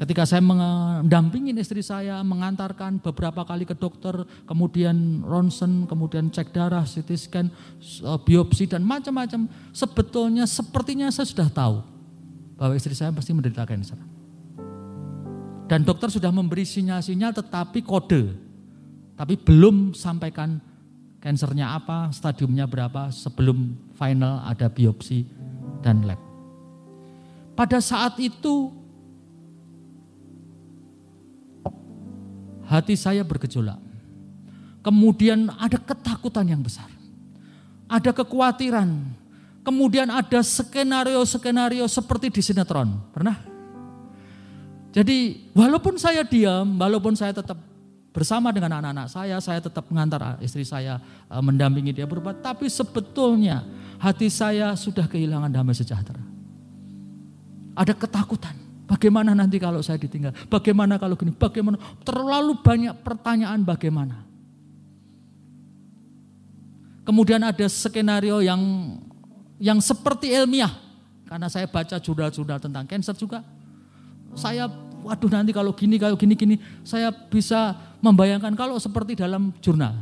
Ketika saya mendampingin istri saya, mengantarkan beberapa kali ke dokter, kemudian ronsen, kemudian cek darah, CT scan, biopsi dan macam-macam. Sebetulnya sepertinya saya sudah tahu bahwa istri saya pasti menderita kanker. Dan dokter sudah memberi sinyal-sinyal tetapi kode. Tapi belum sampaikan kansernya apa, stadiumnya berapa sebelum final ada biopsi dan lab. Pada saat itu hati saya bergejolak. Kemudian ada ketakutan yang besar. Ada kekhawatiran. Kemudian ada skenario-skenario seperti di sinetron. Pernah? Jadi walaupun saya diam, walaupun saya tetap bersama dengan anak-anak saya, saya tetap mengantar istri saya e, mendampingi dia berbuat. Tapi sebetulnya hati saya sudah kehilangan damai sejahtera. Ada ketakutan. Bagaimana nanti kalau saya ditinggal? Bagaimana kalau gini? Bagaimana? Terlalu banyak pertanyaan bagaimana. Kemudian ada skenario yang yang seperti ilmiah. Karena saya baca jurnal-jurnal tentang cancer juga. Saya, waduh nanti kalau gini, kalau gini-gini, saya bisa membayangkan kalau seperti dalam jurnal.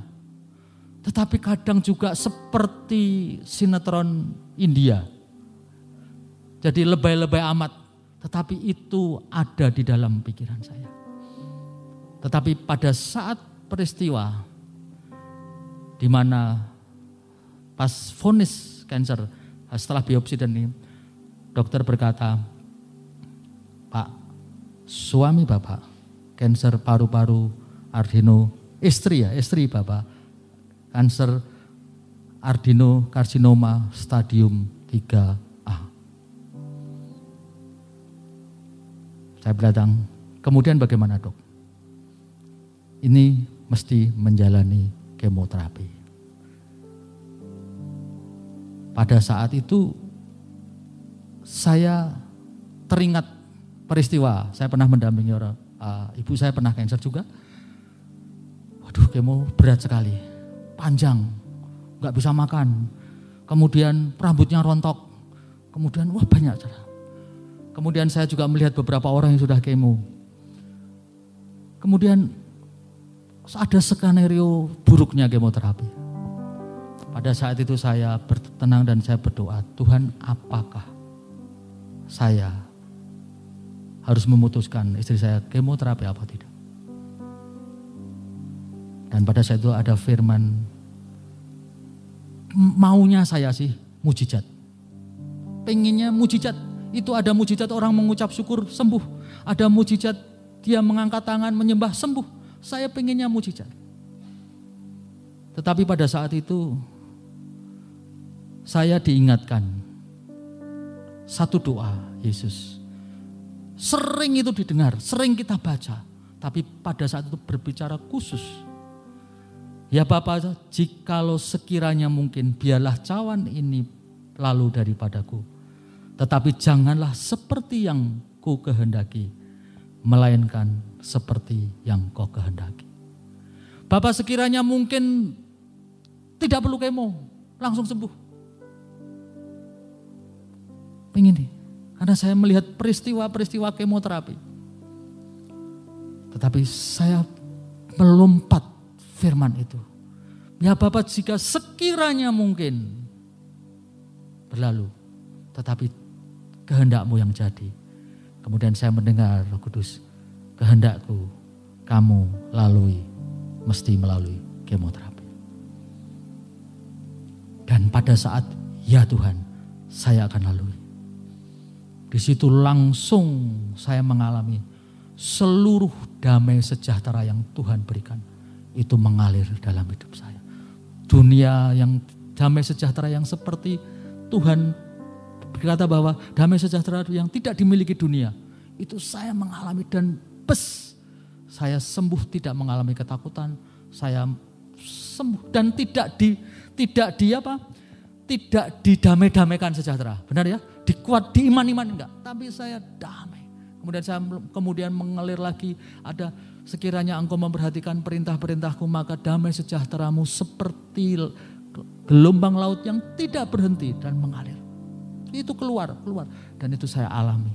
Tetapi kadang juga seperti sinetron India. Jadi lebay-lebay amat tetapi itu ada di dalam pikiran saya. Tetapi pada saat peristiwa di mana pas vonis cancer setelah biopsi dan ini dokter berkata, Pak, suami Bapak kanker paru-paru ardino istri ya, istri Bapak kanker ardino karsinoma stadium 3 Saya bilang, kemudian bagaimana dok? Ini mesti menjalani kemoterapi. Pada saat itu saya teringat peristiwa. Saya pernah mendampingi orang, uh, ibu saya pernah kanker juga. Waduh, kemo berat sekali, panjang, nggak bisa makan. Kemudian rambutnya rontok, kemudian wah banyak cara. Kemudian saya juga melihat beberapa orang yang sudah kemo. Kemudian ada skenario buruknya kemoterapi. Pada saat itu saya bertenang dan saya berdoa, Tuhan apakah saya harus memutuskan istri saya kemoterapi apa tidak. Dan pada saat itu ada firman, maunya saya sih mujizat. pengennya mujizat. Itu ada mujizat orang mengucap syukur sembuh. Ada mujizat dia mengangkat tangan menyembah sembuh. Saya pengennya mujizat. Tetapi pada saat itu saya diingatkan satu doa Yesus. Sering itu didengar, sering kita baca. Tapi pada saat itu berbicara khusus. Ya Bapak, jikalau sekiranya mungkin biarlah cawan ini lalu daripadaku. Tetapi janganlah seperti yang ku kehendaki, melainkan seperti yang kau kehendaki. Bapak sekiranya mungkin tidak perlu kemo, langsung sembuh. Pengen nih. Karena saya melihat peristiwa-peristiwa kemoterapi. Tetapi saya melompat firman itu. Ya Bapak jika sekiranya mungkin berlalu. Tetapi kehendakmu yang jadi. Kemudian saya mendengar roh kudus. Kehendakku kamu lalui. Mesti melalui kemoterapi. Dan pada saat ya Tuhan saya akan lalui. Di situ langsung saya mengalami seluruh damai sejahtera yang Tuhan berikan. Itu mengalir dalam hidup saya. Dunia yang damai sejahtera yang seperti Tuhan berkata bahwa damai sejahtera yang tidak dimiliki dunia. Itu saya mengalami dan bes. Saya sembuh tidak mengalami ketakutan. Saya sembuh dan tidak di tidak di apa? Tidak didamai-damaikan sejahtera. Benar ya? Dikuat, di iman-iman enggak. Tapi saya damai. Kemudian saya kemudian mengalir lagi ada sekiranya engkau memperhatikan perintah-perintahku maka damai sejahteramu seperti gelombang laut yang tidak berhenti dan mengalir. Itu keluar, keluar. Dan itu saya alami.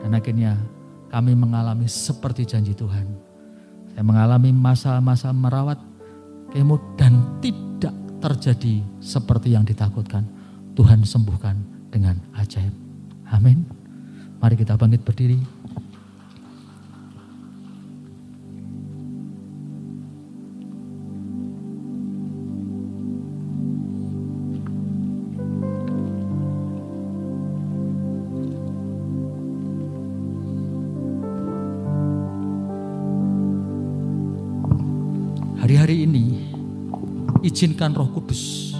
Dan akhirnya kami mengalami seperti janji Tuhan. Saya mengalami masa-masa merawat kemo dan tidak terjadi seperti yang ditakutkan. Tuhan sembuhkan dengan ajaib. Amin. Mari kita bangkit berdiri. Hari-hari ini izinkan Roh Kudus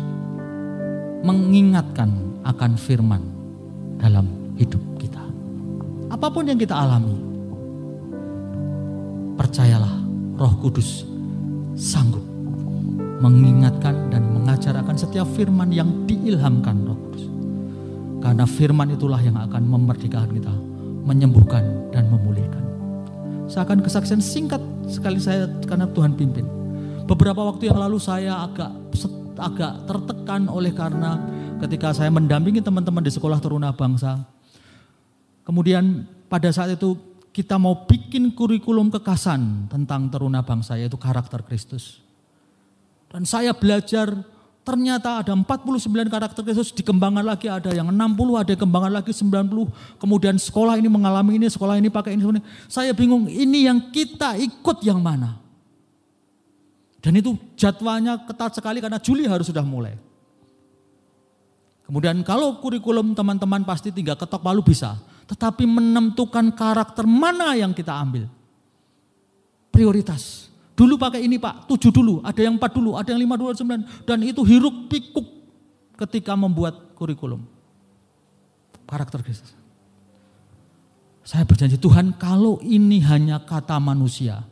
mengingatkan akan firman dalam hidup kita. Apa pun yang kita alami, percayalah Roh Kudus sanggup mengingatkan dan mengajarkan setiap firman yang diilhamkan Roh Kudus. Karena firman itulah yang akan memerdekakan kita, menyembuhkan dan memulihkan. Saya akan kesaksian singkat sekali saya karena Tuhan pimpin. Beberapa waktu yang lalu saya agak agak tertekan oleh karena ketika saya mendampingi teman-teman di sekolah teruna bangsa. Kemudian pada saat itu kita mau bikin kurikulum kekasan tentang teruna bangsa yaitu karakter Kristus. Dan saya belajar ternyata ada 49 karakter Kristus dikembangkan lagi ada yang 60 ada yang kembangan lagi 90 kemudian sekolah ini mengalami ini sekolah ini pakai ini saya bingung ini yang kita ikut yang mana dan itu jadwalnya ketat sekali karena Juli harus sudah mulai Kemudian kalau kurikulum teman-teman pasti tinggal ketok palu bisa. Tetapi menentukan karakter mana yang kita ambil. Prioritas. Dulu pakai ini pak, tujuh dulu. Ada yang empat dulu, ada yang lima, dua, sembilan. Dan itu hiruk pikuk ketika membuat kurikulum. Karakter Kristus. Saya berjanji Tuhan kalau ini hanya kata manusia.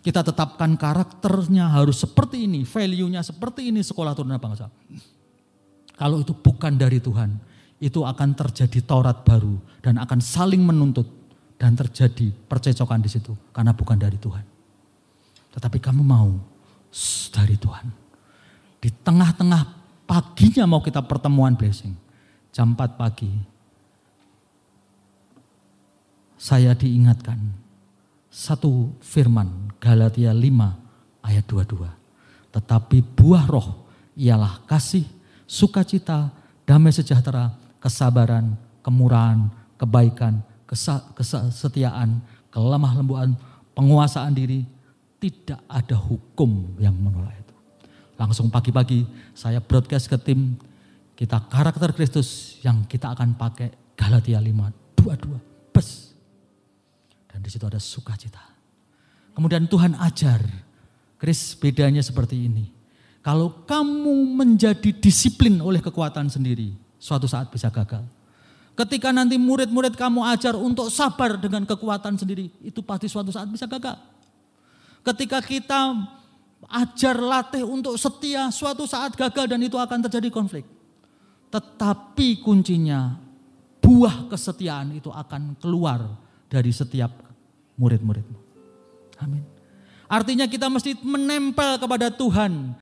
Kita tetapkan karakternya harus seperti ini, value-nya seperti ini sekolah turun bangsa. Kalau itu bukan dari Tuhan, itu akan terjadi Taurat baru dan akan saling menuntut dan terjadi percecokan di situ karena bukan dari Tuhan. Tetapi kamu mau dari Tuhan. Di tengah-tengah paginya mau kita pertemuan blessing. Jam 4 pagi. Saya diingatkan satu firman Galatia 5 ayat 22. Tetapi buah roh ialah kasih, sukacita, damai sejahtera, kesabaran, kemurahan, kebaikan, kesetiaan, kelemah lembuan, penguasaan diri, tidak ada hukum yang menolak itu. Langsung pagi-pagi saya broadcast ke tim, kita karakter Kristus yang kita akan pakai Galatia 5, dua-dua, bes. Dan di situ ada sukacita. Kemudian Tuhan ajar, Kris bedanya seperti ini. Kalau kamu menjadi disiplin oleh kekuatan sendiri, suatu saat bisa gagal. Ketika nanti murid-murid kamu ajar untuk sabar dengan kekuatan sendiri, itu pasti suatu saat bisa gagal. Ketika kita ajar latih untuk setia, suatu saat gagal dan itu akan terjadi konflik. Tetapi kuncinya buah kesetiaan itu akan keluar dari setiap murid-muridmu. Amin. Artinya kita mesti menempel kepada Tuhan